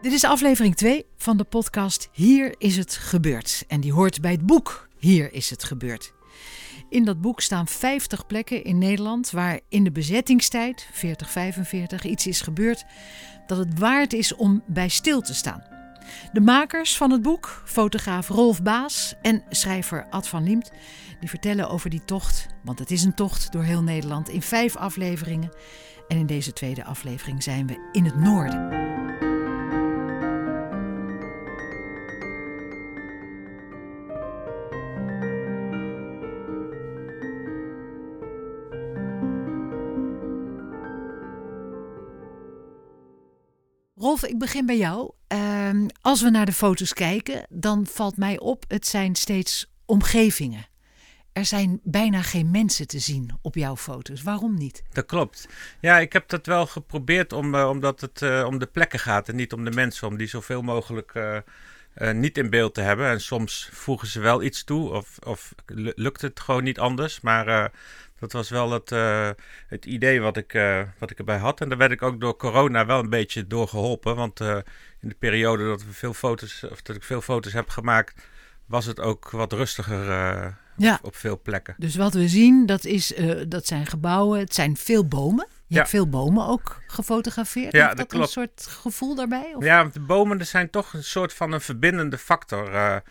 Dit is aflevering 2 van de podcast Hier is het gebeurd. En die hoort bij het boek Hier is het gebeurd. In dat boek staan 50 plekken in Nederland waar in de bezettingstijd, 40-45, iets is gebeurd dat het waard is om bij stil te staan. De makers van het boek, fotograaf Rolf Baas en schrijver Ad van Liemt, die vertellen over die tocht, want het is een tocht door heel Nederland, in vijf afleveringen. En in deze tweede aflevering zijn we in het noorden. Rolf, ik begin bij jou. Ehm, als we naar de foto's kijken, dan valt mij op, het zijn steeds omgevingen. Er zijn bijna geen mensen te zien op jouw foto's. Waarom niet? Dat klopt. Ja, ik heb dat wel geprobeerd om, uh, omdat het uh, om de plekken gaat en niet om de mensen, om die zoveel mogelijk uh, niet in beeld te hebben. En soms voegen ze wel iets toe of, of lukt het gewoon niet anders. Maar dat was wel het, het idee wat ik, wat ik erbij had. En daar werd ik ook door corona wel een beetje door geholpen. Want in de periode dat, we veel foto's, of dat ik veel foto's heb gemaakt, was het ook wat rustiger ja. op, op, veel plekken. Dus wat we zien, dat, is, dat zijn gebouwen, het zijn veel bomen. Je ja. hebt veel bomen ook gefotografeerd. Ja, Heeft dat, dat een soort gevoel daarbij? Of? Ja, de bomen zijn toch een soort van een verbindende factor.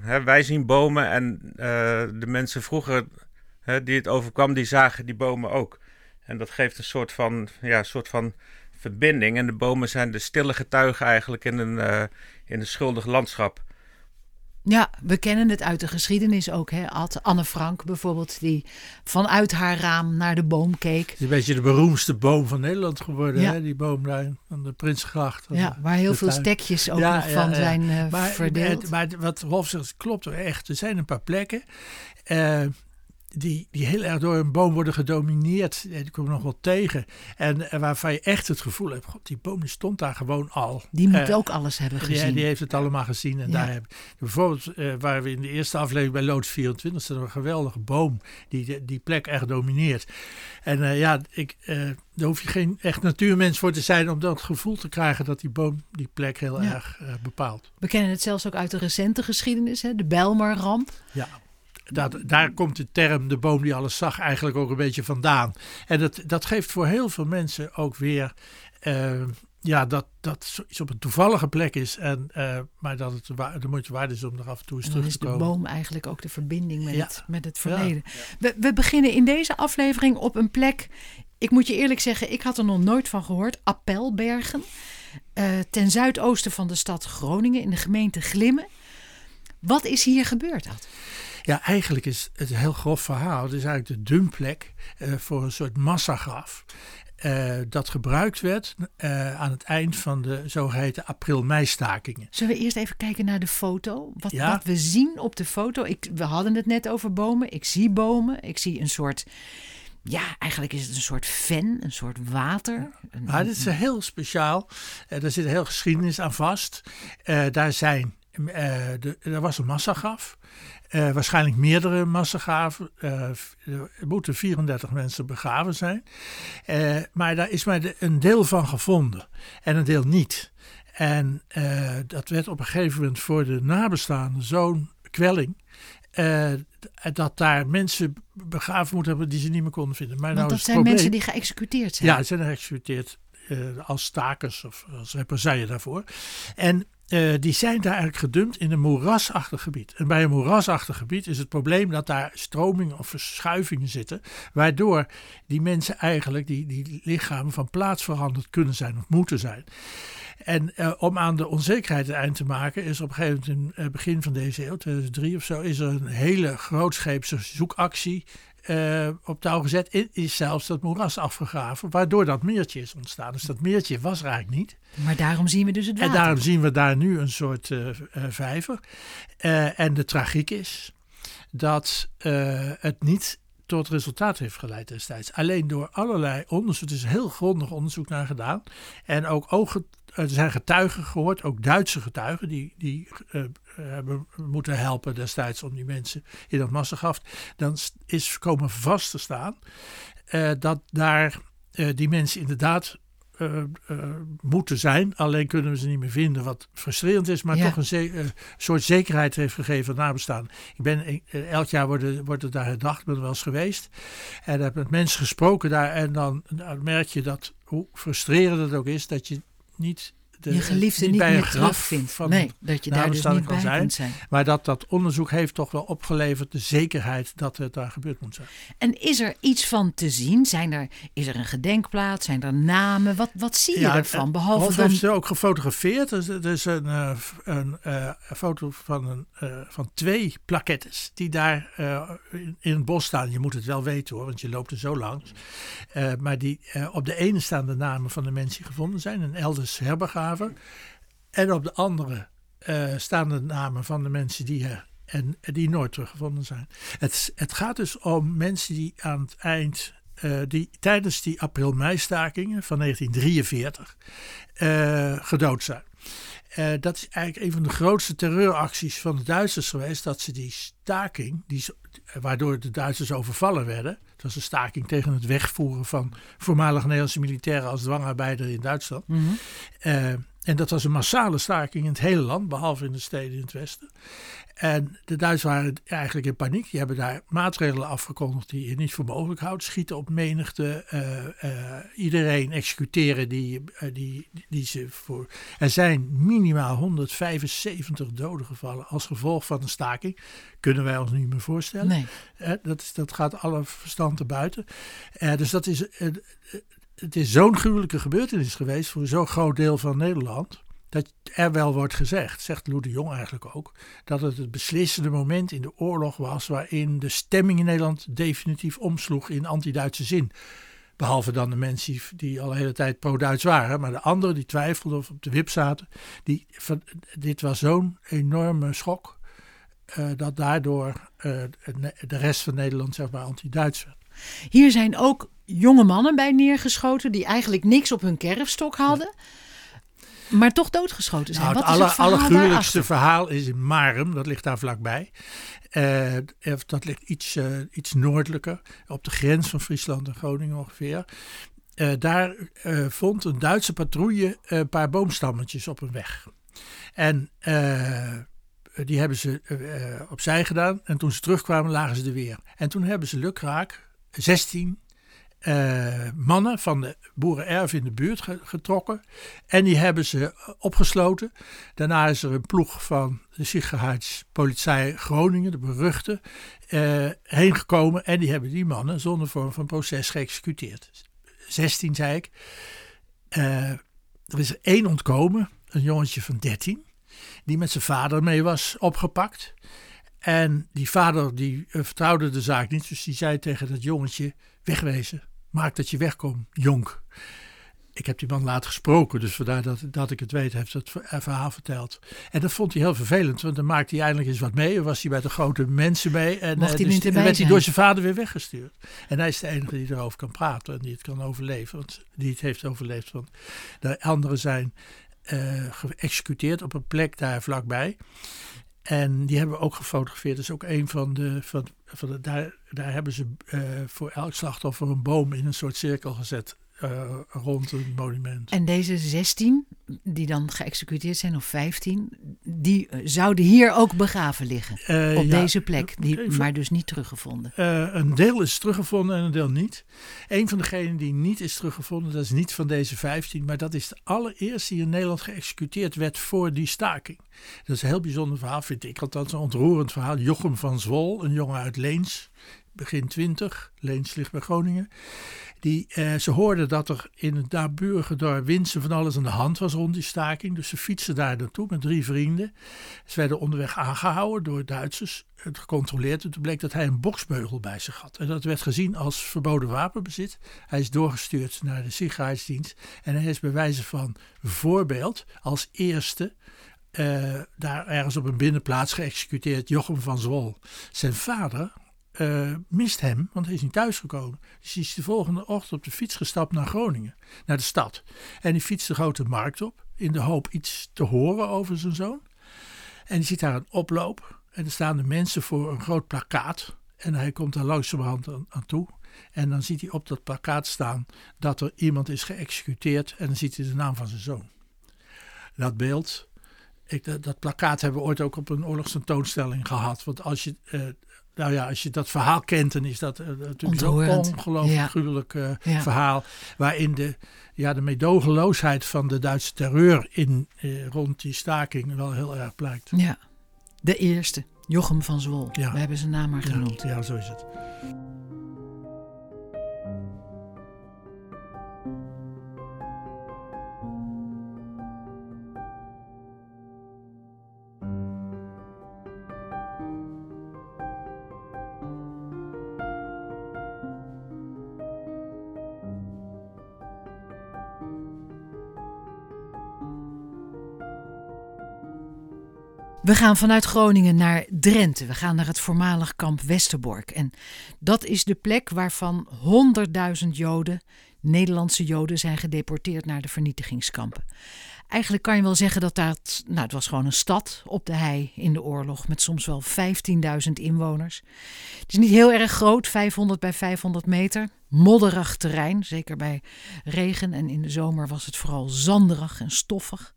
Hè, wij zien bomen en de mensen vroeger hè, die het overkwam, die zagen die bomen ook. En dat geeft een soort van, ja, soort van verbinding. En de bomen zijn de stille getuigen eigenlijk in een, in een schuldig landschap. Ja, we kennen het uit de geschiedenis ook. Hè? Anne Frank bijvoorbeeld, die vanuit haar raam naar de boom keek. Het is een beetje de beroemdste boom van Nederland geworden, ja. hè? die boom daar van de Prinsgracht. Ja, waar heel veel tuin. stekjes ook ja, nog van zijn uh, maar, verdeeld. Maar, maar, wat Rolf zegt, klopt er echt. Er zijn een paar plekken. Uh, die, die heel erg door een boom worden gedomineerd. Die komen nog wel tegen. En, en, waarvan je echt het gevoel hebt: God, die boom die stond daar gewoon al. Die moet uh, ook alles hebben gezien. Ja, die heeft het allemaal gezien. En ja. daar heb, bijvoorbeeld, uh, waar we in de eerste aflevering bij Loods 24 staat een geweldige boom die die plek echt domineert. En uh, ja, ik, daar hoef je geen echt natuurmens voor te zijn om dat gevoel te krijgen dat die boom die plek heel ja. erg bepaalt. We kennen het zelfs ook uit de recente geschiedenis, hè? de Bijlmerramp. Ja dat, daar komt de term de boom die alles zag eigenlijk ook een beetje vandaan. En dat, dat geeft voor heel veel mensen ook weer uh, ja, dat, dat iets op een toevallige plek is. En, uh, maar dat het de moeite waard is om er af en toe eens terug te komen. is de boom eigenlijk ook de verbinding met, ja. het, met het verleden. Ja. We, we beginnen in deze aflevering op een plek. Ik moet je eerlijk zeggen, ik had er nog nooit van gehoord. Appelbergen. Uh, ten zuidoosten van de stad Groningen in de gemeente Glimmen. Wat is hier gebeurd? Ad? Ja, eigenlijk is het een heel grof verhaal. Het is eigenlijk de dumplek uh, voor een soort massagraf. Uh, dat gebruikt werd uh, aan het eind van de zogeheten april-mei-stakingen. Zullen we eerst even kijken naar de foto? Wat, ja. wat we zien op de foto. Ik, we hadden het net over bomen. Ik zie bomen. Ik zie een soort. Ja, eigenlijk is het een soort ven, een soort water. Een, maar dit is heel speciaal. Uh, daar zit een heel geschiedenis aan vast. daar zijn. De, er was een massagraf. Uh, waarschijnlijk meerdere massagraven. Uh, er moeten 34 mensen begraven zijn. Uh, maar daar is maar de, een deel van gevonden en een deel niet. En dat werd op een gegeven moment voor de nabestaanden zo'n kwelling. dat daar mensen begraven moeten hebben die ze niet meer konden vinden. Maar Want nou dat zijn probleem, mensen die geëxecuteerd zijn? Ja, ze zijn geëxecuteerd als stakers of als represaille daarvoor. En uh, die zijn daar eigenlijk gedumpt in een moerasachtig gebied. En bij een moerasachtig gebied is het probleem dat daar stromingen of verschuivingen zitten, waardoor die mensen eigenlijk, die, die lichamen van plaats veranderd kunnen zijn of moeten zijn. En uh, om aan de onzekerheid een eind te maken, is op een gegeven moment in het begin van deze eeuw, 2003 of zo, is er een hele grootscheepse zoekactie uh, op touw gezet. Is zelfs dat moeras afgegraven, waardoor dat meertje is ontstaan. Dus dat meertje was er eigenlijk niet. Maar daarom zien we dus het water. En daarom zien we daar nu een soort uh, uh, vijver. en de tragiek is dat het niet tot resultaat heeft geleid destijds. Alleen door allerlei onderzoek, er is heel grondig onderzoek naar gedaan. En ook er zijn getuigen gehoord, ook Duitse getuigen, die, die uh, hebben moeten helpen destijds om die mensen in dat massagraf. Dan is komen vast te staan uh, dat daar die mensen inderdaad moeten zijn. Alleen kunnen we ze niet meer vinden, wat frustrerend is, maar toch een soort zekerheid heeft gegeven aan nabestaan. Ik ben, elk jaar wordt, wordt het daar herdacht, ben er wel eens geweest. En heb met mensen gesproken daar en dan, dan merk je dat, hoe frustrerend het ook is, dat je niet de, je geliefde niet, bij meer terugvindt. Van nee, dat je daar dus niet bij zijn, kunt zijn. Maar dat dat onderzoek heeft toch wel opgeleverd de zekerheid dat het daar gebeurd moet zijn. En is er iets van te zien? Zijn er, is er een gedenkplaats? Zijn er namen? Wat, wat zie je ervan? Behalve dan... heeft ze ook gefotografeerd. Er is, een, uh, een uh, foto van, een, van twee plaquettes die daar in, in, het bos staan. Je moet het wel weten hoor, want je loopt er zo langs. maar die, op de ene staan de namen van de mensen die gevonden zijn. En elders en op de andere uh, staan de namen van de mensen die er en die nooit teruggevonden zijn. Het, het gaat dus om mensen die aan het eind, uh, die tijdens die april-mei-stakingen van 1943 uh, eh, gedood zijn. Dat is eigenlijk een van de grootste terreuracties van de Duitsers geweest. Dat ze die staking, die, waardoor de Duitsers overvallen werden. Het was een staking tegen het wegvoeren van voormalig Nederlandse militairen als dwangarbeider in Duitsland. Mm en dat was een massale staking in het hele land, behalve in de steden in het westen. En de Duitsers waren eigenlijk in paniek. Die hebben daar maatregelen afgekondigd die je niet voor mogelijk houdt. Schieten op menigte, uh, iedereen executeren die, uh, die, die ze voor. Er zijn minimaal 175 doden gevallen als gevolg van een staking. Kunnen wij ons niet meer voorstellen. Nee. dat, is, dat gaat alle verstand te buiten. dus dat is het is zo'n gruwelijke gebeurtenis geweest voor zo'n groot deel van Nederland. Dat er wel wordt gezegd, zegt Lou de Jong eigenlijk ook, dat het het beslissende moment in de oorlog was waarin de stemming in Nederland definitief omsloeg in anti-Duitse zin. Behalve dan de mensen die al de hele tijd pro-Duits waren. Maar de anderen die twijfelden of op de wip zaten. Die, dit was zo'n enorme schok. Uh, dat daardoor uh, de rest van Nederland zeg maar anti-Duits werd. Hier zijn ook jonge mannen bij neergeschoten die eigenlijk niks op hun kerfstok hadden. Maar toch doodgeschoten zijn. Nou, het aller, allergruwelijkste verhaal is in Marum, dat ligt daar vlakbij. Uh, dat ligt iets, uh, iets noordelijker, op de grens van Friesland en Groningen ongeveer. Uh, daar vond een Duitse patrouille een paar boomstammetjes op een weg. En die hebben ze opzij gedaan. En toen ze terugkwamen, lagen ze er weer. En toen hebben ze lukraak 16 uh, mannen van de boerenerf in de buurt getrokken. En die hebben ze opgesloten. Daarna is er een ploeg van de Sicherheidspolizei Groningen, de beruchte, uh, heen gekomen. En die hebben die mannen zonder vorm van proces geëxecuteerd. 16 zei ik. Uh, er is er één ontkomen, een jongetje van 13, die met zijn vader mee was opgepakt. En die vader die vertrouwde de zaak niet, dus die zei tegen dat jongetje: wegwezen. Maak dat je wegkomt, jonk. Ik heb die man laat gesproken, dus vandaar dat, dat ik het weet, heeft het verhaal verteld. En dat vond hij heel vervelend, want dan maakte hij eindelijk eens wat mee. Dan was hij bij de grote mensen mee. En, Mocht hij dus, werd hij door zijn vader weer weggestuurd. En hij is de enige die erover kan praten en die het kan overleven. Want die het heeft overleefd. Want de anderen zijn uh, geëxecuteerd op een plek daar vlakbij. En die hebben we ook gefotografeerd. Dat is ook een van de. Van, van de daar, daar hebben ze uh, voor elk slachtoffer een boom in een soort cirkel gezet. Uh, rond een monument. En deze 16, die dan geëxecuteerd zijn, of 15, die eh, zouden hier ook begraven liggen. Uh, op deze plek, die, maar dus niet teruggevonden. een deel is teruggevonden en een deel niet. Een van degenen die niet is teruggevonden, dat is niet van deze 15, maar dat is de allereerste die in Nederland geëxecuteerd werd voor die staking. Dat is een heel bijzonder verhaal, vind ik. Althans, een ontroerend verhaal. Jochem van Zwol, een jongen uit Leens, begin 20. Leens ligt bij Groningen. Die, eh, ze hoorden dat er in het naburige Winsen van alles aan de hand was rond die staking. Dus ze fietsen daar naartoe met drie vrienden. Ze werden onderweg aangehouden door Duitsers. Het gecontroleerd. En toen bleek dat hij een boksbeugel bij zich had. En dat werd gezien als verboden wapenbezit. Hij is doorgestuurd naar de Sicherheidsdienst. En hij is bij wijze van voorbeeld als eerste uh, daar ergens op een binnenplaats geëxecuteerd Jochem van Zwol. Zijn vader uh, mist hem, want hij is niet thuisgekomen. Dus hij is de volgende ochtend op de fiets gestapt naar Groningen, naar de stad. En die fietst de grote markt op, in de hoop iets te horen over zijn zoon. En die ziet daar een oploop. En er staan de mensen voor een groot plakkaat. En hij komt daar langzamerhand aan, aan toe. En dan ziet hij op dat plakkaat staan dat er iemand is geëxecuteerd. En dan ziet hij de naam van zijn zoon. Dat beeld, ik, dat, dat plakkaat hebben we ooit ook op een oorlogstentoonstelling gehad. Want als je, eh, nou ja, als je dat verhaal kent, dan is dat eh, natuurlijk zo'n Ontroerend. ongelooflijk Ja. gruwelijk eh, Ja. verhaal. Waarin de, ja, de meedogenloosheid van de Duitse terreur in, eh, rond die staking wel heel erg blijkt. Ja, de eerste, Jochem van Zwol. Ja. We hebben zijn naam maar genoemd. ja, zo is het. We gaan vanuit Groningen naar Drenthe. We gaan naar het voormalig kamp Westerbork. En dat is de plek waarvan 100.000 Joden, Nederlandse Joden, zijn gedeporteerd naar de vernietigingskampen. Eigenlijk kan je wel zeggen dat dat, nou, het was gewoon een stad op de hei in de oorlog met soms wel 15.000 inwoners. Het is niet heel erg groot, 500 bij 500 meter. Modderig terrein, zeker bij regen en in de zomer was het vooral zanderig en stoffig.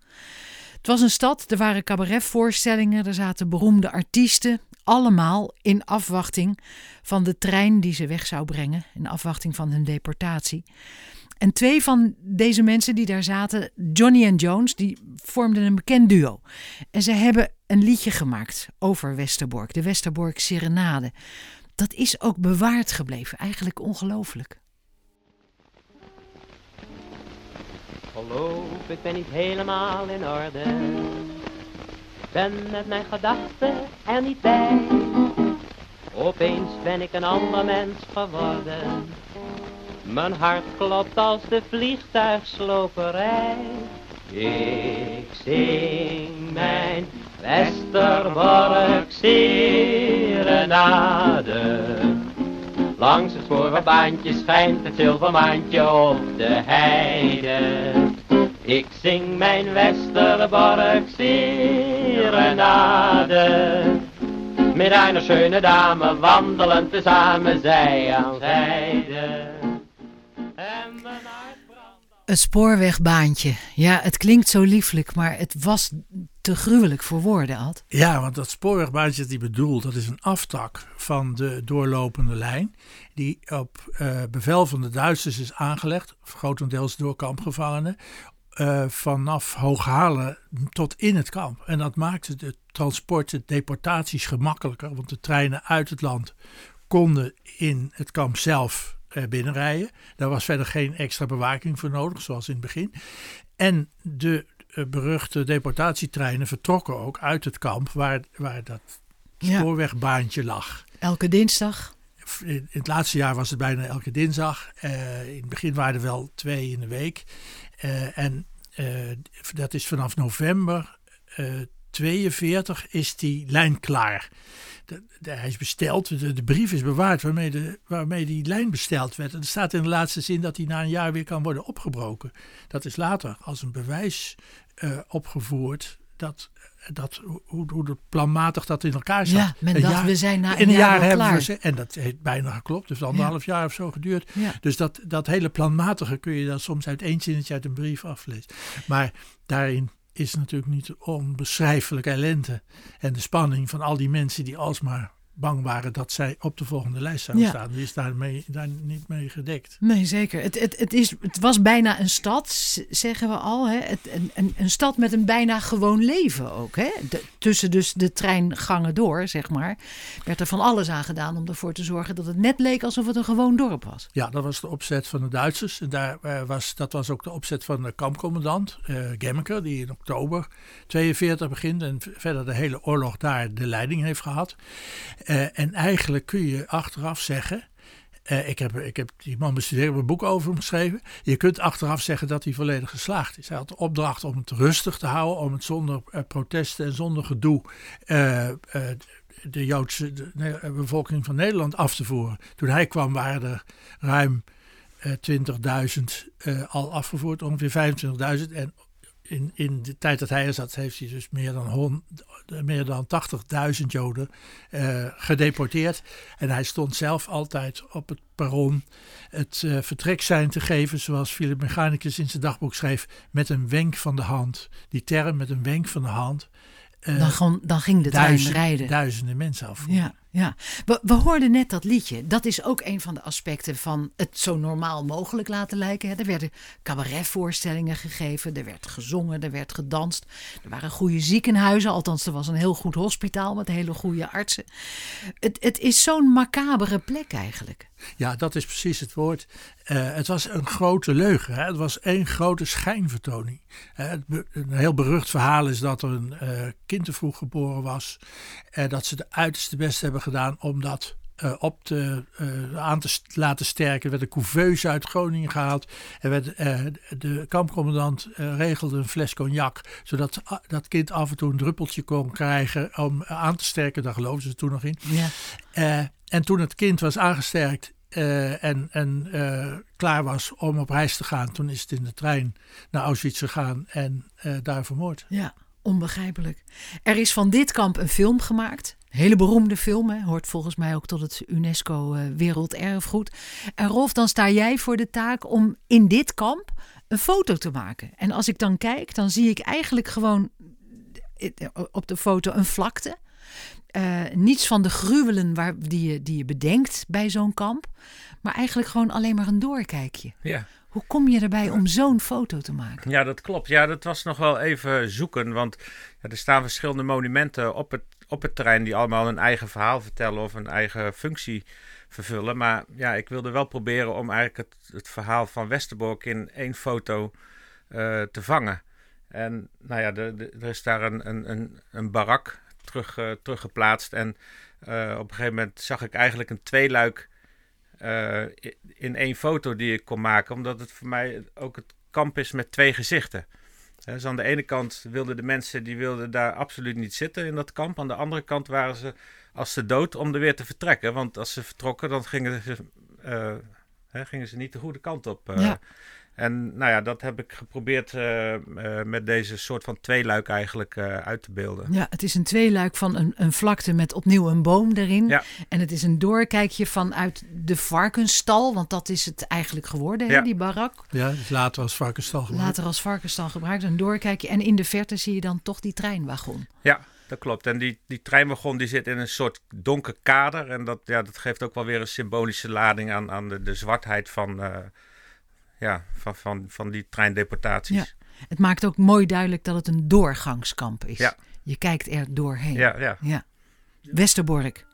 Het was een stad, er waren cabaretvoorstellingen, er zaten beroemde artiesten. Allemaal in afwachting van de trein die ze weg zou brengen, in afwachting van hun deportatie. En twee van deze mensen die daar zaten, Johnny en Jones, die vormden een bekend duo. En ze hebben een liedje gemaakt over Westerbork, de Westerbork Serenade. Dat is ook bewaard gebleven, eigenlijk ongelooflijk. Geloof, ik ben niet helemaal in orde. Ben met mijn gedachten er niet bij. Opeens ben ik een ander mens geworden. Mijn hart klopt als de vliegtuigsloperij. Ik zing mijn Westerbork serenade. Langs het sporenbaantje schijnt het zilvermaantje op de heide. Ik zing mijn Westerbork serenade. Met een schöne dame wandelen tezamen zij aan zijde. En mijn hart brandt. Het spoorwegbaantje. Ja, het klinkt zo lieflijk, maar het was te gruwelijk voor woorden, Ad. Ja, want dat spoorwegbaantje dat hij bedoelt, dat is een aftak van de doorlopende lijn. Die op eh, bevel van de Duitsers is aangelegd, grotendeels door kampgevangenen. Eh, vanaf Hooghalen tot in het kamp. En dat maakte de transporten, de deportaties gemakkelijker. Want de treinen uit het land konden in het kamp zelf eh, binnenrijden. Daar was verder geen extra bewaking voor nodig, zoals in het begin. En de eh, beruchte deportatietreinen vertrokken ook uit het kamp waar, waar dat Ja. spoorwegbaantje lag. Elke dinsdag. In het laatste jaar was het bijna elke dinsdag. In het begin waren er wel twee in de week. Eh, en eh, dat is vanaf november eh 42 is die lijn klaar. Hij is besteld, de, brief is bewaard waarmee, de, waarmee die lijn besteld werd. En er staat in de laatste zin dat hij na een jaar weer kan worden opgebroken. Dat is later als een bewijs eh, opgevoerd dat, dat, hoe, hoe de planmatig dat in elkaar zat. Ja, men Een dacht, jaar- we zijn na een jaar jaar hebben klaar. we ze, en dat heeft bijna geklopt, heeft anderhalf jaar of zo geduurd. Ja. Dus dat, dat hele planmatige kun je dan soms uit één zinnetje uit een brief aflezen. Maar daarin is natuurlijk niet de onbeschrijfelijke ellende en de spanning van al die mensen die alsmaar bang waren dat zij op de volgende lijst zouden Ja. staan. Die is daarmee, daar niet mee gedekt. Nee, zeker. Het, het, het, is, het was bijna een stad, zeggen we al. Hè? Het, een, een, een stad met een bijna gewoon leven ook. Hè? De- tussen dus de treingangen door, zeg maar, werd er van alles aan gedaan om ervoor te zorgen dat het net leek alsof het een gewoon dorp was. Ja, dat was de opzet van de Duitsers. En daar, eh, was, dat was ook de opzet van de kampcommandant, eh Gemmeke, die in oktober 42 begint en verder de hele oorlog daar de leiding heeft gehad. Eh, en eigenlijk kun je achteraf zeggen. eh, ik, heb, ik heb die man bestudeerd, heb een boek over hem geschreven. Je kunt achteraf zeggen dat hij volledig geslaagd is. Hij had de opdracht om het rustig te houden, om het zonder eh, protesten en zonder gedoe de Joodse de, bevolking van Nederland af te voeren. Toen hij kwam waren er ruim eh, 20.000 eh, al afgevoerd, ongeveer 25.000. En in, in de tijd dat hij er zat, heeft hij dus meer dan, hon- meer dan 80.000 Joden eh, gedeporteerd. En hij stond zelf altijd op het perron het eh, vertreksein te geven, zoals Philip Mechanicus in zijn dagboek schreef, met een wenk van de hand. Die term met een wenk van de hand. eh, Dan, gewoon, dan ging de trein duizend- rijden. duizenden mensen afvoeren. Ja, ja. We, hoorden net dat liedje. Dat is ook een van de aspecten van het zo normaal mogelijk laten lijken. Er werden cabaretvoorstellingen gegeven, er werd gezongen, er werd gedanst. Er waren goede ziekenhuizen, althans er was een heel goed hospitaal met hele goede artsen. Het, het is zo'n macabere plek eigenlijk. Ja, dat is precies het woord. Eh, het was een grote leugen. Hè? Het was één grote schijnvertoning. Eh, een heel berucht verhaal is dat er een eh, kind te vroeg geboren was. En dat ze de uiterste best hebben gedaan om dat eh, op te, eh, aan te laten sterken. Er werd een couveuse uit Groningen gehaald. Er werd, eh, de kampcommandant regelde een fles cognac. Zodat ah, dat kind af en toe een druppeltje kon krijgen om aan te sterken. Daar geloofden ze toen nog in. Ja. En toen het kind was aangesterkt en, en klaar was om op reis te gaan, toen is het in de trein naar Auschwitz gegaan en daar vermoord. Ja, onbegrijpelijk. Er is van dit kamp een film gemaakt. Hele beroemde film, hè. hoort volgens mij ook tot het UNESCO eh, Werelderfgoed. En Rolf, dan sta jij voor de taak om in dit kamp een foto te maken. En als ik dan kijk, dan zie ik eigenlijk gewoon eh, op de foto een vlakte. Eh, niets van de gruwelen waar, die, je, die je bedenkt bij zo'n kamp. Maar eigenlijk gewoon alleen maar een doorkijkje. Ja. Hoe kom je erbij om zo'n foto te maken? Ja, dat klopt. Ja, dat was nog wel even zoeken. Want ja, er staan verschillende monumenten op het, op het terrein die allemaal een eigen verhaal vertellen of een eigen functie vervullen. Maar ja, ik wilde wel proberen om eigenlijk het, het verhaal van Westerbork in één foto eh, te vangen. En nou ja, er is daar een, een, een, een barak terug, eh, teruggeplaatst. En eh, op een gegeven moment zag ik eigenlijk een tweeluik in één foto die ik kon maken. Omdat het voor mij ook het kamp is met twee gezichten. Dus aan de ene kant wilden de mensen die wilden daar absoluut niet zitten in dat kamp. Aan de andere kant waren ze als ze dood om er weer te vertrekken. Want als ze vertrokken, dan gingen ze, eh, hè, gingen ze niet de goede kant op. eh. Ja. En nou ja, dat heb ik geprobeerd eh, eh, met deze soort van tweeluik eigenlijk eh, uit te beelden. Ja, het is een tweeluik van een, een vlakte met opnieuw een boom erin. Ja. En het is een doorkijkje vanuit de varkensstal, want dat is het eigenlijk geworden, hè, die barak. Ja, dus later als varkensstal gemaakt. Later als varkensstal gebruikt, een doorkijkje. En in de verte zie je dan toch die treinwagon. Ja, dat klopt. En die, die treinwagon die zit in een soort donker kader. En dat, ja, dat geeft ook wel weer een symbolische lading aan, aan de, de zwartheid van, eh, ja, van, van, van die treindeportaties. Ja. Het maakt ook mooi duidelijk dat het een doorgangskamp is. Ja. Je kijkt er doorheen. ja, ja. ja. Westerbork.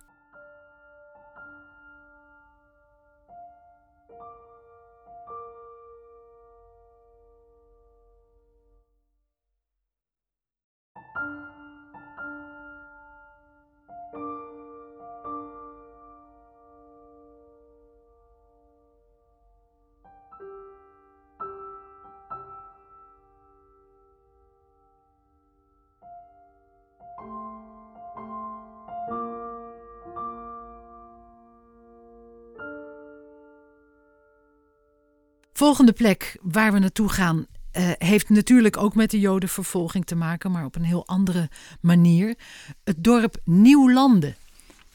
Volgende plek waar we naartoe gaan eh, heeft natuurlijk ook met de Jodenvervolging te maken, maar op een heel andere manier. Het dorp Nieuwlanden.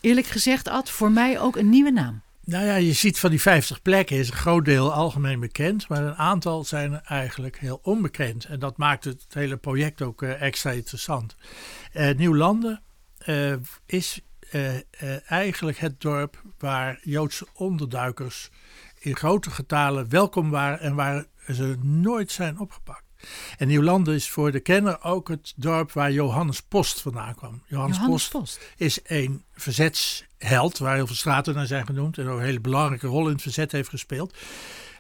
Eerlijk gezegd, Ad, voor mij ook een nieuwe naam. Nou ja, je ziet van die 50 plekken is een groot deel algemeen bekend, maar een aantal zijn eigenlijk heel onbekend. En dat maakt het hele project ook eh, extra interessant. Eh Nieuwlanden is eigenlijk het dorp waar Joodse onderduikers in grote getalen welkom waren en waar ze nooit zijn opgepakt. En Nieuwlanden is voor de kenner ook het dorp waar Johannes Post vandaan kwam. Johannes, Johannes Post Post. is een verzetsheld, waar heel veel straten naar zijn genoemd en ook een hele belangrijke rol in het verzet heeft gespeeld.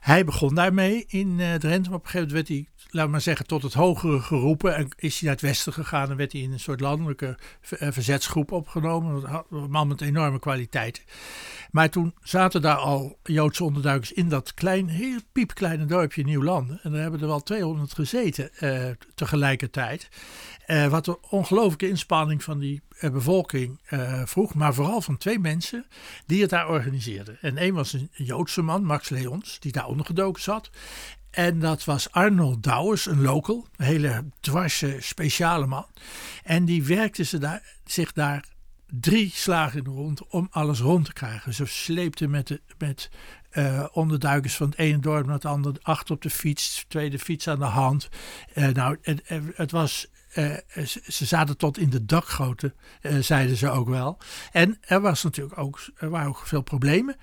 Hij begon daarmee in eh Drenthe, maar op een gegeven moment werd hij, we maar zeggen, tot het hogere geroepen en is hij naar het westen gegaan en werd hij in een soort landelijke eh, verzetsgroep opgenomen. Een man met enorme kwaliteiten. Maar toen zaten daar al Joodse onderduikers in dat klein, heel piepkleine dorpje Nieuwlanden. En daar hebben er wel 200 gezeten eh, tegelijkertijd. Eh, wat een ongelooflijke inspanning van die eh, bevolking eh, vroeg. Maar vooral van twee mensen die het daar organiseerden. En één was een Joodse man, Max Leons, die daar ondergedoken zat. En dat was Arnold Douwers, een local, een hele dwarse, speciale man. En die werkte ze daar, zich daar drie slagen rond om alles rond te krijgen. Ze sleepte met, de, met uh, onderduikers van het ene dorp naar het andere, achter op de fiets, tweede fiets aan de hand. Uh, nou, het, het was uh, ze zaten tot in de dakgoten, zeiden ze ook wel. En er was natuurlijk ook, er waren ook veel problemen.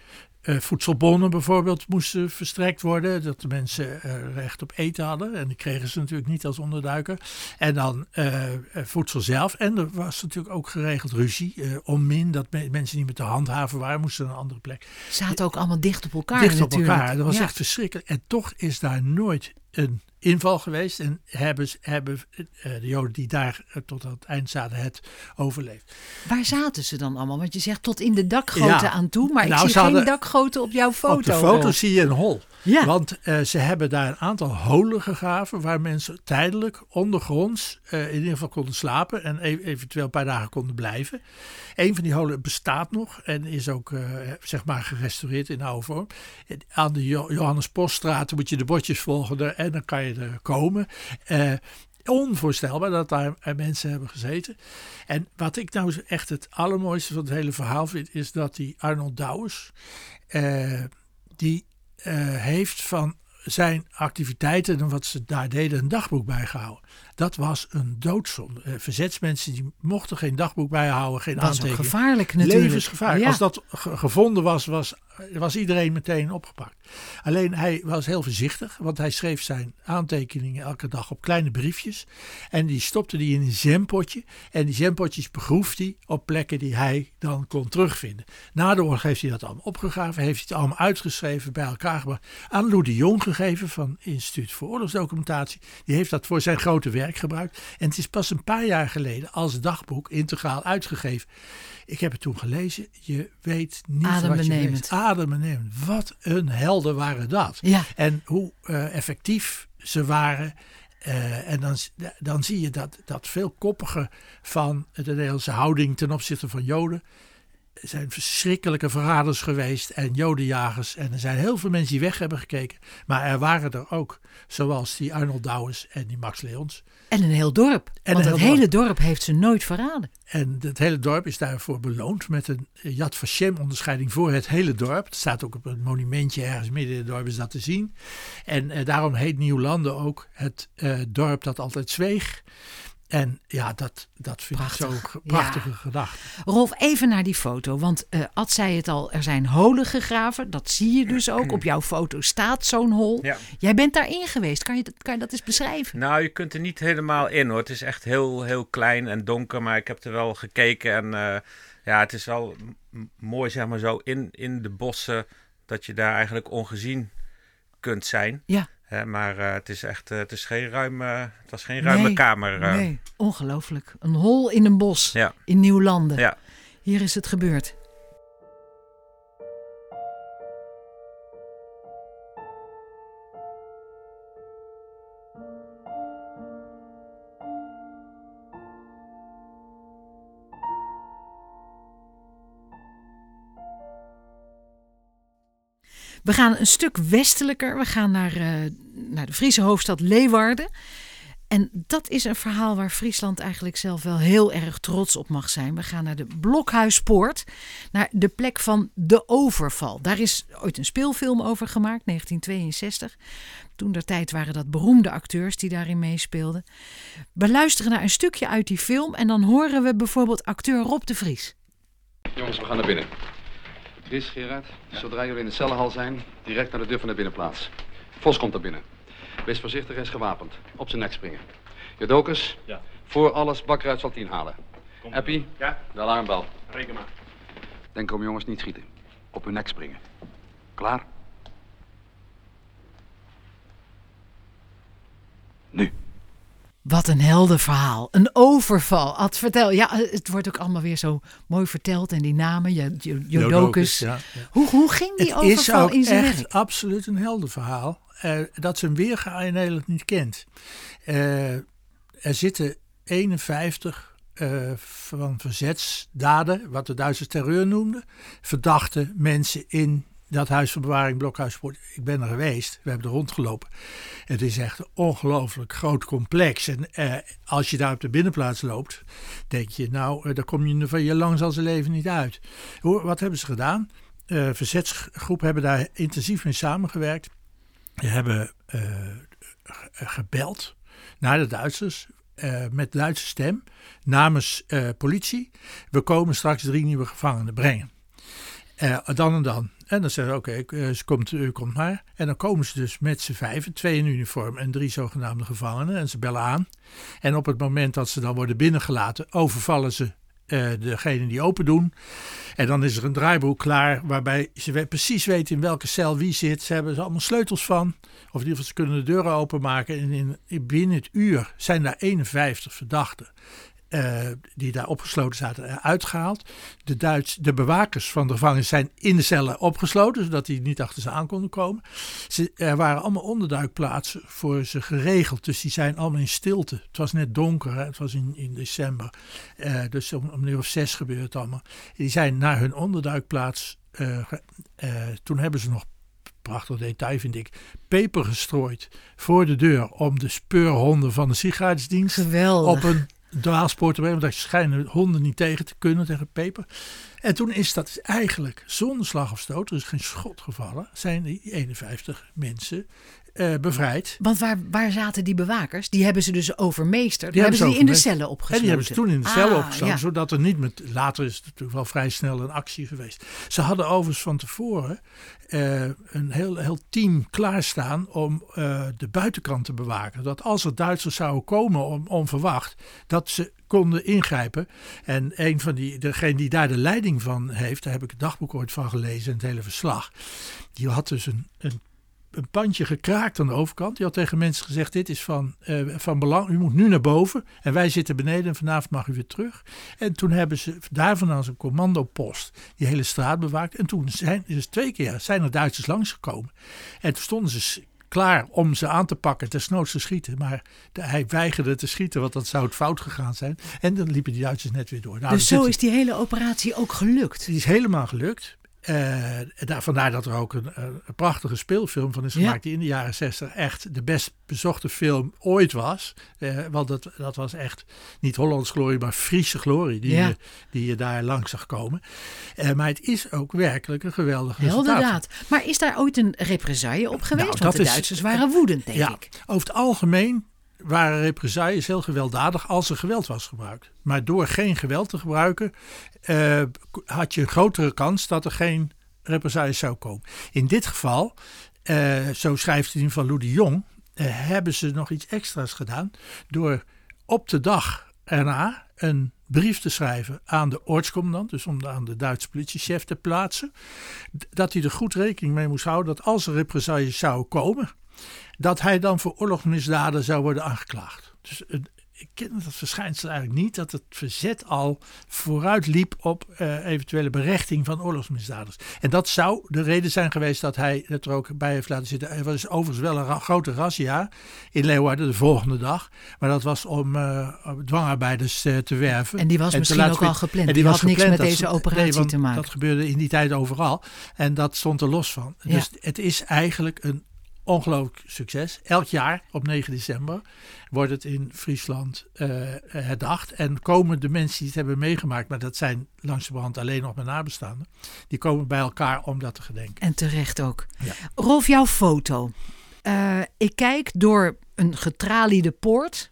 Uh, voedselbonnen bijvoorbeeld moesten verstrekt worden, dat de mensen uh, recht op eten hadden. En die kregen ze natuurlijk niet als onderduiker. En dan uh, voedsel zelf. En er was natuurlijk ook geregeld ruzie, onmin, dat me mensen niet met de handhaven waren, moesten naar een andere plek. Zaten ook allemaal dicht op elkaar Dicht op natuurlijk. elkaar, dat was Ja. echt verschrikkelijk. En toch is daar nooit een inval geweest. En hebben, hebben de Joden die daar tot aan het eind zaten het overleefd. Waar zaten ze dan allemaal? Want je zegt tot in de dakgoten Ja. aan toe, maar Nou, ik zie ze hadden- geen dakgoten op jouw foto. Op de foto zie je een hol. Ja. Want eh, ze hebben daar een aantal holen gegraven waar mensen tijdelijk ondergronds eh, in ieder geval konden slapen en e- eventueel een paar dagen konden blijven. Een van die holen bestaat nog en is ook eh, zeg maar gerestaureerd in oude vorm. Aan de Jo- Johannes Poststraat moet je de bordjes volgen er- en dan kan je er komen. Onvoorstelbaar dat daar mensen hebben gezeten. En wat ik nou echt het allermooiste van het hele verhaal vind, is dat die Arnold Douwers, eh, die heeft van zijn activiteiten en wat ze daar deden een dagboek bijgehouden. Dat was een doodzonde. Eh, verzetsmensen die mochten geen dagboek bijhouden, geen Dat aantekeningen. gevaarlijk natuurlijk. Levensgevaarlijk. Ja. Als dat ge- gevonden was, was, was iedereen meteen opgepakt. Alleen hij was heel voorzichtig, want hij schreef zijn aantekeningen elke dag op kleine briefjes. En die stopte die in een zempotje. En die zempotjes begroef hij op plekken die hij dan kon terugvinden. Na de oorlog heeft hij dat allemaal opgegraven, heeft hij het allemaal uitgeschreven, bij elkaar gebracht. Aan Lou de Jong gegeven van Instituut voor Oorlogsdocumentatie. Die heeft dat voor zijn grote werk gebruikt. En het is pas een paar jaar geleden als dagboek integraal uitgegeven. Ik heb het toen gelezen. Je weet niet wat je leest. Adembenemend. Wat een helden waren dat. Ja. En hoe eh, effectief ze waren. Eh, en dan, dan zie je dat, dat veel koppiger van de Nederlandse houding ten opzichte van Joden. Er zijn verschrikkelijke verraders geweest en jodenjagers. En er zijn heel veel mensen die weg hebben gekeken. Maar er waren er ook, zoals die Arnold Douwes en die Max Leons. En een heel dorp. En Want het hele dorp heeft ze nooit verraden. En het hele dorp is daarvoor beloond met een Yad Vashem onderscheiding voor het hele dorp. Het staat ook op een monumentje ergens midden in het dorp is dat te zien. En eh, daarom heet Nieuwlanden ook het eh, dorp dat altijd zweeg. En ja, dat, dat vind ik Prachtig. zo'n ge- prachtige Ja. gedachte. Rolf, even naar die foto. Want eh Ad zei het al, er zijn holen gegraven. Dat zie je dus ook. Op jouw foto staat zo'n hol. Ja. Jij bent daarin geweest. Kan je, dat- kan je dat eens beschrijven? Nou, je kunt er niet helemaal in hoor. Het is echt heel, heel klein en donker, maar ik heb er wel gekeken. En eh, ja, het is wel mooi, zeg maar zo, in, in de bossen, dat je daar eigenlijk ongezien kunt zijn. Ja. Hè, maar eh, het is echt, eh, het is geen ruime, het was geen ruime Nee, kamer. eh. Nee, ongelooflijk. Een hol in een bos Ja, in Nieuwlanden. ja. Hier is het gebeurd. We gaan een stuk westelijker. We gaan naar, eh, naar de Friese hoofdstad Leeuwarden. En dat is een verhaal waar Friesland eigenlijk zelf wel heel erg trots op mag zijn. We gaan naar de Blokhuispoort, naar de plek van de overval. Daar is ooit een speelfilm over gemaakt, 1962. Toen der tijd waren dat beroemde acteurs die daarin meespeelden. We luisteren naar een stukje uit die film en dan horen we bijvoorbeeld acteur Rob de Vries. Jongens, we gaan naar binnen. Chris, Gerard, zodra jullie in de cellenhal zijn, direct naar de deur van de binnenplaats. Vos komt er binnen. Wees voorzichtig en gewapend. Op zijn nek springen. Jodokus, Ja. voor alles bakker uit zal 10 halen. Happy, Ja, de alarmbel. reken maar. Denk om jongens niet schieten. Op hun nek springen. Klaar? Nu. Wat een helder verhaal. Een overval. Ad, vertel. Ja, het wordt ook allemaal weer zo mooi verteld. En die namen, Jo- Jo- Jodokus. Ja, ja. Hoe, hoe ging die Het is overval in zijn echt werk? absoluut een helder verhaal. eh, dat zijn weerga in Nederland niet kent. Eh, er zitten 51 eh, van verzetsdaden, wat de Duitse terreur noemden, verdachte mensen in dat huis van bewaring, Blokhuispoort, ik ben er geweest. We hebben er rondgelopen. Het is echt een ongelooflijk groot complex. En eh, als je daar op de binnenplaats loopt, denk je, nou, eh, daar kom je van je lang zal zijn leven niet uit. Hoe, wat hebben ze gedaan? Uh, verzetsgroep hebben daar intensief mee samengewerkt. We hebben uh, gebeld naar de Duitsers met Duitse stem namens politie. We komen straks drie nieuwe gevangenen brengen. Uh, dan en dan. En dan zeggen ze, oké, okay, komt, u komt maar. En dan komen ze dus met z'n vijven, twee in uniform en drie zogenaamde gevangenen. En ze bellen aan. En op het moment dat ze dan worden binnengelaten, overvallen ze uh, degene die open doen. En dan is er een draaiboek klaar waarbij ze precies weten in welke cel wie zit. Ze hebben er allemaal sleutels van. Of in ieder geval ze kunnen de deuren openmaken. En in, binnen het uur zijn daar 51 verdachten. Uh, die daar opgesloten zaten, uitgehaald. De, Duits, de bewakers van de gevangenis zijn in de cellen opgesloten, zodat die niet achter ze aan konden komen. Ze, er waren allemaal onderduikplaatsen voor ze geregeld, dus die zijn allemaal in stilte. Het was net donker, hè? het was in, in december, uh, dus om, om een uur of zes gebeurde het allemaal. Die zijn naar hun onderduikplaats, uh, toen hebben ze nog prachtig detail vind ik, peper gestrooid voor de deur om de speurhonden van de sigaretdienst op een dwaalspoor. Want daar schijnen honden niet tegen te kunnen, tegen peper. En toen is dat eigenlijk zonder slag of stoot, er is geen schot gevallen, zijn die 51 mensen uh, bevrijd. Want waar, waar zaten die bewakers? Die hebben ze dus overmeesterd. Die hebben ze die in de cellen opgesloten. En die hebben ze toen in de cellen ah, opgesloten. Zodat er niet met. Later is het natuurlijk wel vrij snel een actie geweest. Ze hadden overigens van tevoren uh, een heel, heel team klaarstaan om uh, de buitenkant te bewaken. Dat als er Duitsers zouden komen om, onverwacht, dat ze konden ingrijpen. En een van die, degene die daar de leiding van heeft, daar heb ik het dagboek ooit van gelezen, het hele verslag. Die had dus een, een een pandje gekraakt aan de overkant. Die had tegen mensen gezegd: Dit is van, uh, van belang. U moet nu naar boven. En wij zitten beneden en vanavond mag u weer terug. En toen hebben ze daar vandaan een commandopost die hele straat bewaakt. En toen zijn dus twee keer zijn er Duitsers langsgekomen. En toen stonden ze klaar om ze aan te pakken, desnoods te schieten. Maar de, hij weigerde te schieten, want dat zou het fout gegaan zijn. En dan liepen die Duitsers net weer door. Nou, dus zo is die hele operatie ook gelukt? Die is helemaal gelukt. Uh, daar, vandaar dat er ook een, een, prachtige speelfilm van is gemaakt, die in de jaren 60 echt de best bezochte film ooit was. Uh, want dat, dat was echt niet Hollands glorie, maar Friese glorie die, je, die je daar langs zag komen. Uh, maar het is ook werkelijk een geweldige Inderdaad. Maar is daar ooit een represaille op geweest? Nou, want de Duitsers waren woedend, denk ja, ik. Over het algemeen waren represailles heel gewelddadig als er geweld was gebruikt. Maar door geen geweld te gebruiken uh, had je een grotere kans dat er geen represailles zou komen. In dit geval, uh, zo schrijft in van Lou de Jong, uh, hebben ze nog iets extra's gedaan door op de dag erna een brief te schrijven aan de ortscommandant, dus om aan de Duitse politiechef te plaatsen, dat hij er goed rekening mee moest houden dat als er represailles zouden komen, dat hij dan voor oorlogsmisdaden zou worden aangeklaagd. Dus ik ken dat verschijnsel eigenlijk niet, dat het verzet al vooruit liep op uh, eventuele berechting van oorlogsmisdadigers. En dat zou de reden zijn geweest dat hij het er ook bij heeft laten zitten. Er was overigens wel een grote razzia in Leeuwarden de volgende dag, maar dat was om uh, dwangarbeiders uh, te werven. En die was misschien ook al gepland. En die, had niks met deze operatie nee, te maken. Dat gebeurde in die tijd overal en dat stond er los van. Ja. Dus het is eigenlijk een ongelooflijk succes. Elk jaar op 9 december wordt het in Friesland uh, herdacht. En komen de mensen die het hebben meegemaakt, maar dat zijn langzamerhand alleen nog mijn nabestaanden, die komen bij elkaar om dat te gedenken. En terecht ook. Ja. Rolf, jouw foto. Uh, ik kijk door een getraliede poort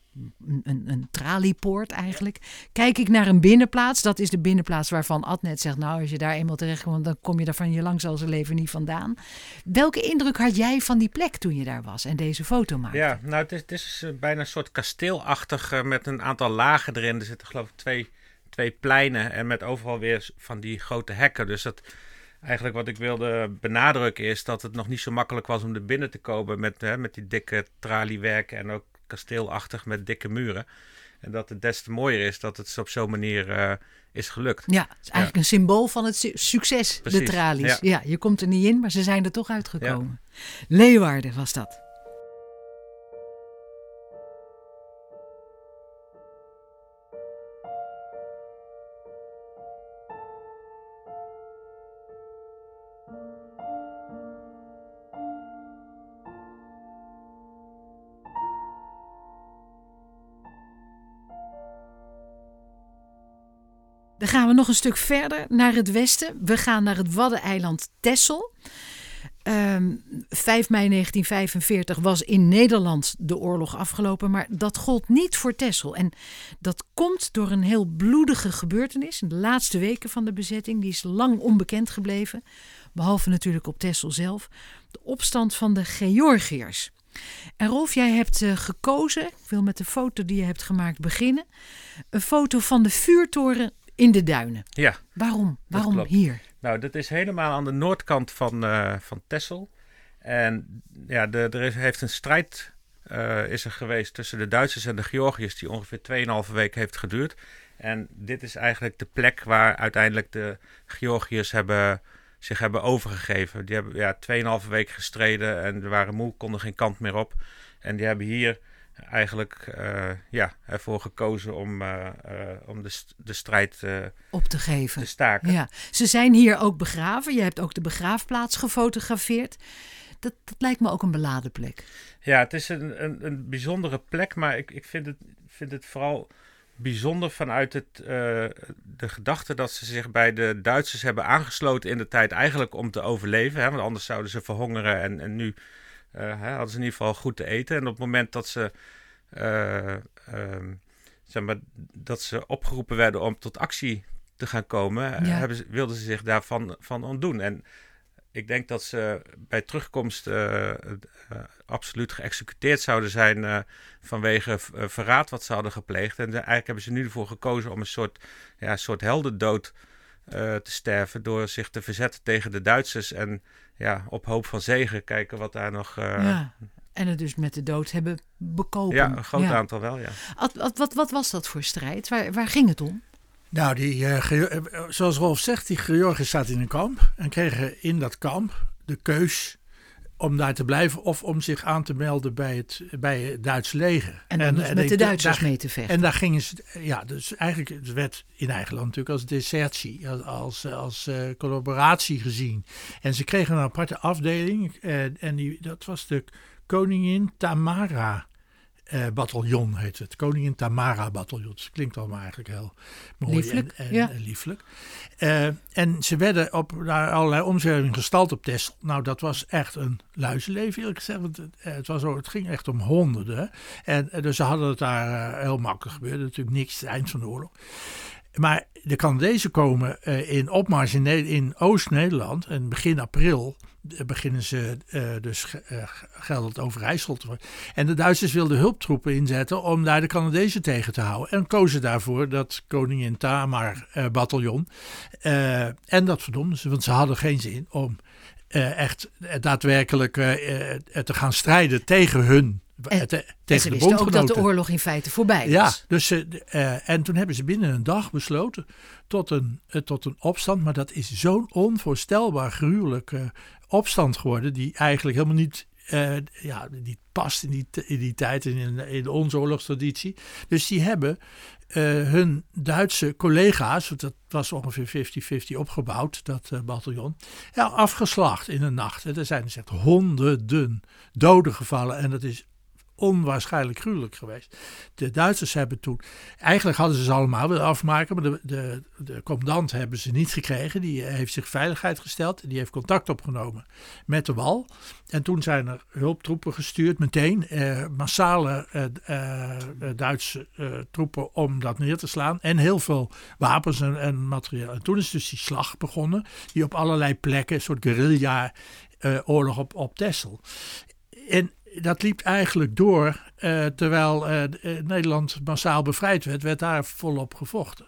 een, een, traliepoort eigenlijk. Kijk ik naar een binnenplaats, dat is de binnenplaats waarvan Adnet zegt, nou als je daar eenmaal terecht komt, dan kom je daar van je lang zal zijn leven niet vandaan. Welke indruk had jij van die plek toen je daar was en deze foto maakte? Ja, nou het is, eh, bijna een soort kasteelachtig uh, met een aantal lagen erin. Er zitten geloof ik twee, twee pleinen en met overal weer van die grote hekken. Dus dat... Eigenlijk wat ik wilde benadrukken is dat het nog niet zo makkelijk was om er binnen te komen met, hè, met die dikke traliewerken en ook kasteelachtig met dikke muren. En dat het des te mooier is dat het op zo'n manier uh, is gelukt. Ja, het is eigenlijk een symbool van het succes, Precies, de tralies. Ja. ja. je komt er niet in, maar ze zijn er toch uitgekomen. Ja. Leeuwarden was dat. Nog een stuk verder naar het westen. We gaan naar het Waddeneiland Texel. Ehm 5 mei 1945 was in Nederland de oorlog afgelopen, maar dat gold niet voor Texel. En dat komt door een heel bloedige gebeurtenis in de laatste weken van de bezetting. Die is lang onbekend gebleven, behalve natuurlijk op Texel zelf. De opstand van de Georgiërs. En Rolf, jij hebt eh, gekozen, ik wil met de foto die je hebt gemaakt beginnen. Een foto van de vuurtoren in de duinen. Ja, Waarom? Waarom hier? nou, dat is helemaal aan de noordkant van, eh van Texel. En ja, de, er is, heeft een strijd eh, is er geweest tussen de Duitsers en de Georgiërs, die ongeveer 2,5 weken heeft geduurd. En dit is eigenlijk de plek waar uiteindelijk de Georgiërs hebben, zich hebben overgegeven. Die hebben ja, 2,5 weken gestreden en waren moe, konden geen kant meer op. En die hebben hier eigenlijk eh, ja, ervoor gekozen om, eh, eh, om de, st- de strijd Op te geven. te staken. Ja, ze zijn hier ook begraven. Je hebt ook de begraafplaats gefotografeerd. Dat, dat lijkt me ook een beladen plek. Ja, het is een, een, een bijzondere plek, maar ik, ik vind, het, vind het vooral bijzonder vanuit het, de gedachte dat ze zich bij de Duitsers hebben aangesloten in de tijd eigenlijk om te overleven. Hè, want anders zouden ze verhongeren en, en nu hè, hadden ze in ieder geval goed te eten. En op het moment dat ze, eh, ehm, zeg maar, dat ze opgeroepen werden om tot actie te gaan komen, eh, Ja. hebben ze, wilden ze zich daarvan van ontdoen. En ik denk dat ze bij terugkomst eh, eh, absoluut geëxecuteerd zouden zijn eh, vanwege eh, verraad wat ze hadden gepleegd. En eigenlijk hebben ze nu ervoor gekozen om een soort, ja, soort heldendood eh, te sterven door zich te verzetten tegen de Duitsers. En ja, op hoop van zegen kijken wat daar nog... eh, ja. ja. En het dus met de dood hebben bekopen. een groot aantal wel, ja. Wat, wat, wat, wat was dat voor strijd? Waar, waar ging het om? Nou, die, eh, eh, zoals Rolf zegt, die Georgiërs zaten in een kamp en kregen in dat kamp de keus om daar te blijven of om zich aan te melden bij het, bij het Duits leger. En dus met ik- de Duitsers daar- mee te vechten. En daar gingen ze, ja, dus eigenlijk het werd in eigen land natuurlijk als desertie, als, als, als eh, collaboratie gezien. En ze kregen een aparte afdeling eh, en die, dat was de Koningin Tamara. Eh bataljon heet het. Koningin Tamara bataljon. Dat klinkt allemaal eigenlijk heel mooi Lieflijk, en, en, ja. en lieflijk. Eh, en ze werden op naar allerlei omzwervingen gestald op Texel. Nou, dat was echt een luizenleven eerlijk gezegd. Want het, eh, het, was, ook- het ging echt om honderden. En eh, dus ze hadden het daar eh, heel makkelijk gebeurd. Natuurlijk niks, het eind van de oorlog. Maar de Canadezen komen eh, in opmars in, Ne- in Oost-Nederland. En begin april eh, beginnen ze eh, dus ge- eh, geldend Overijssel te worden. En de Duitsers wilden hulptroepen inzetten om daar de Canadezen tegen te houden. En kozen daarvoor dat koningin Tamar bataljon. En dat verdomden ze, want ze hadden geen zin om echt daadwerkelijk te gaan strijden tegen hun. En- eh, en ze tegen wisten ook dat de oorlog in feite voorbij Ja, was. dus, de- eh, en toen hebben ze binnen een dag besloten tot een, eh, tot een opstand. Maar dat is zo'n onvoorstelbaar gruwelijke opstand geworden. Die eigenlijk helemaal niet, eh, ja, niet past in die, in die tijd en in, in onze oorlogstraditie. Dus die hebben eh, hun Duitse collega's, dat was ongeveer 50-50 opgebouwd, dat eh, bataljon, ja, afgeslacht in een nacht. En er zijn dus echt honderden doden gevallen. En dat is onwaarschijnlijk gruwelijk geweest. De Duitsers hebben toen, eigenlijk hadden ze ze allemaal willen afmaken, maar de, de, de commandant hebben ze niet gekregen. Die heeft zich veiligheid gesteld, die heeft contact opgenomen met de wal. En toen zijn er hulptroepen gestuurd, meteen eh, massale eh, eh, Duitse eh, troepen om dat neer te slaan. En heel veel wapens en, en materiaal. En toen is dus die slag begonnen, die op allerlei plekken, een soort guerrilla eh, oorlog op, op Texel. En dat liep eigenlijk door, eh, terwijl eh, eh, Nederland massaal bevrijd werd, werd daar volop gevochten.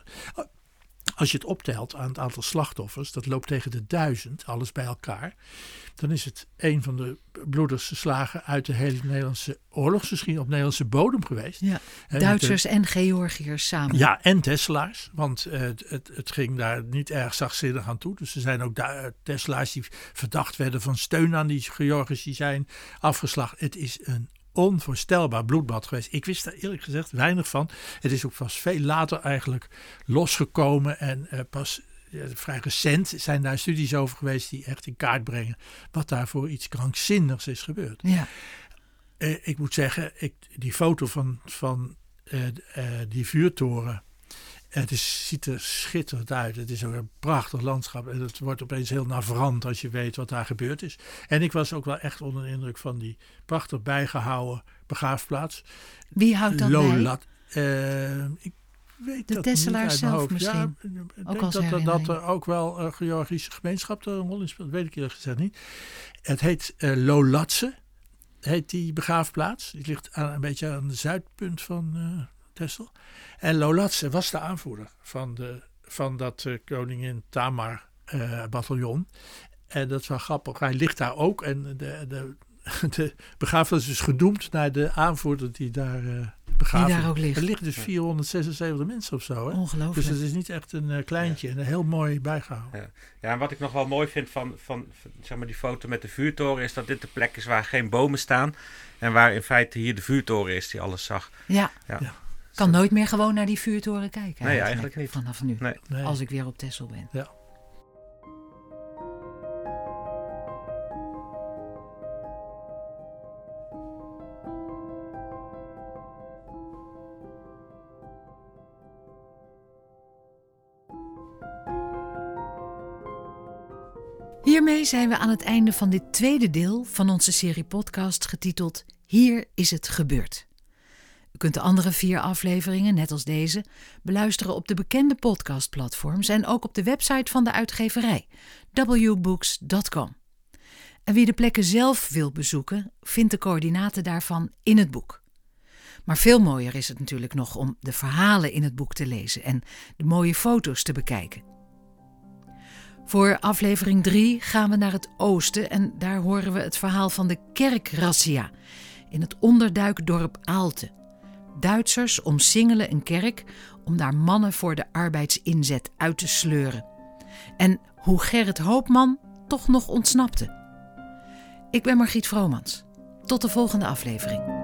Als je het optelt aan het aantal slachtoffers, dat loopt tegen de duizend, alles bij elkaar. Dan is het een van de bloedigste slagen uit de hele Nederlandse oorlogsgeschiedenis op Nederlandse bodem geweest. Ja. Duitsers en Georgiërs samen. ja, en Tesla's. Want eh, het, het, ging daar niet erg zachtzinnig aan toe. Dus er zijn ook daar, eh, Tesla's die verdacht werden van steun aan die Georgiërs. Die zijn afgeslacht. Het is een onvoorstelbaar bloedbad geweest. Ik wist daar eerlijk gezegd weinig van. Het is ook pas veel later eigenlijk losgekomen. En eh, pas vrij recent zijn daar studies over geweest die echt in kaart brengen wat daar voor iets krankzinnigs is gebeurd. Ja. Eh, ik moet zeggen, ik, die foto van, van eh, eh, die vuurtoren Het is, ziet er schitterend uit. Het is ook een prachtig landschap. En het wordt opeens heel navrant als je weet wat daar gebeurd is. En ik was ook wel echt onder de indruk van die prachtig bijgehouden begraafplaats. Wie houdt dat bij? Ik weet De dat Tesselaar zelf misschien? Ja, ik Ook denk dat, er- dat er ook wel een Georgische gemeenschap er een rol in speelt. Weet ik eerlijk gezegd niet. Het heet eh Lolatse, heet die begraafplaats. Die ligt aan, een beetje aan de zuidpunt van eh Texel. En Lolatse was de aanvoerder van, de, van dat eh, koningin Tamar bataljon. En dat is wel grappig. Hij ligt daar ook. En de, de, de begraafplaats is genoemd naar de aanvoerder die daar begraven Die daar ook ligt. Er liggen dus 476 mensen of zo. Hè? Ongelooflijk. Dus het is niet echt een eh, kleintje. En heel mooi bijgehouden. Ja, en wat ik nog wel mooi vind van, van, van, zeg maar die foto met de vuurtoren... is dat dit de plek is waar geen bomen staan... en waar in feite hier de vuurtoren is die alles zag. Ja, Ja. Ja. kan nooit meer gewoon naar die vuurtoren kijken. Nee, eigenlijk niet. Vanaf nu, Nee. Nee. als ik weer op Texel ben. Ja. Hiermee zijn we aan het einde van dit tweede deel van onze serie podcast getiteld Hier is het gebeurd. U kunt de andere vier afleveringen, net als deze, beluisteren op de bekende podcastplatforms en ook op de website van de uitgeverij wbooks.com. En wie de plekken zelf wil bezoeken, vindt de coördinaten daarvan in het boek. Maar veel mooier is het natuurlijk nog om de verhalen in het boek te lezen en de mooie foto's te bekijken. Voor aflevering 3 gaan we naar het oosten en daar horen we het verhaal van de kerkrazzia in het onderduikdorp Aalte. Duitsers omsingelen een kerk om daar mannen voor de arbeidsinzet uit te sleuren. En hoe Gerrit Hoopman toch nog ontsnapte. Ik ben Margriet Vromans. Tot de volgende aflevering.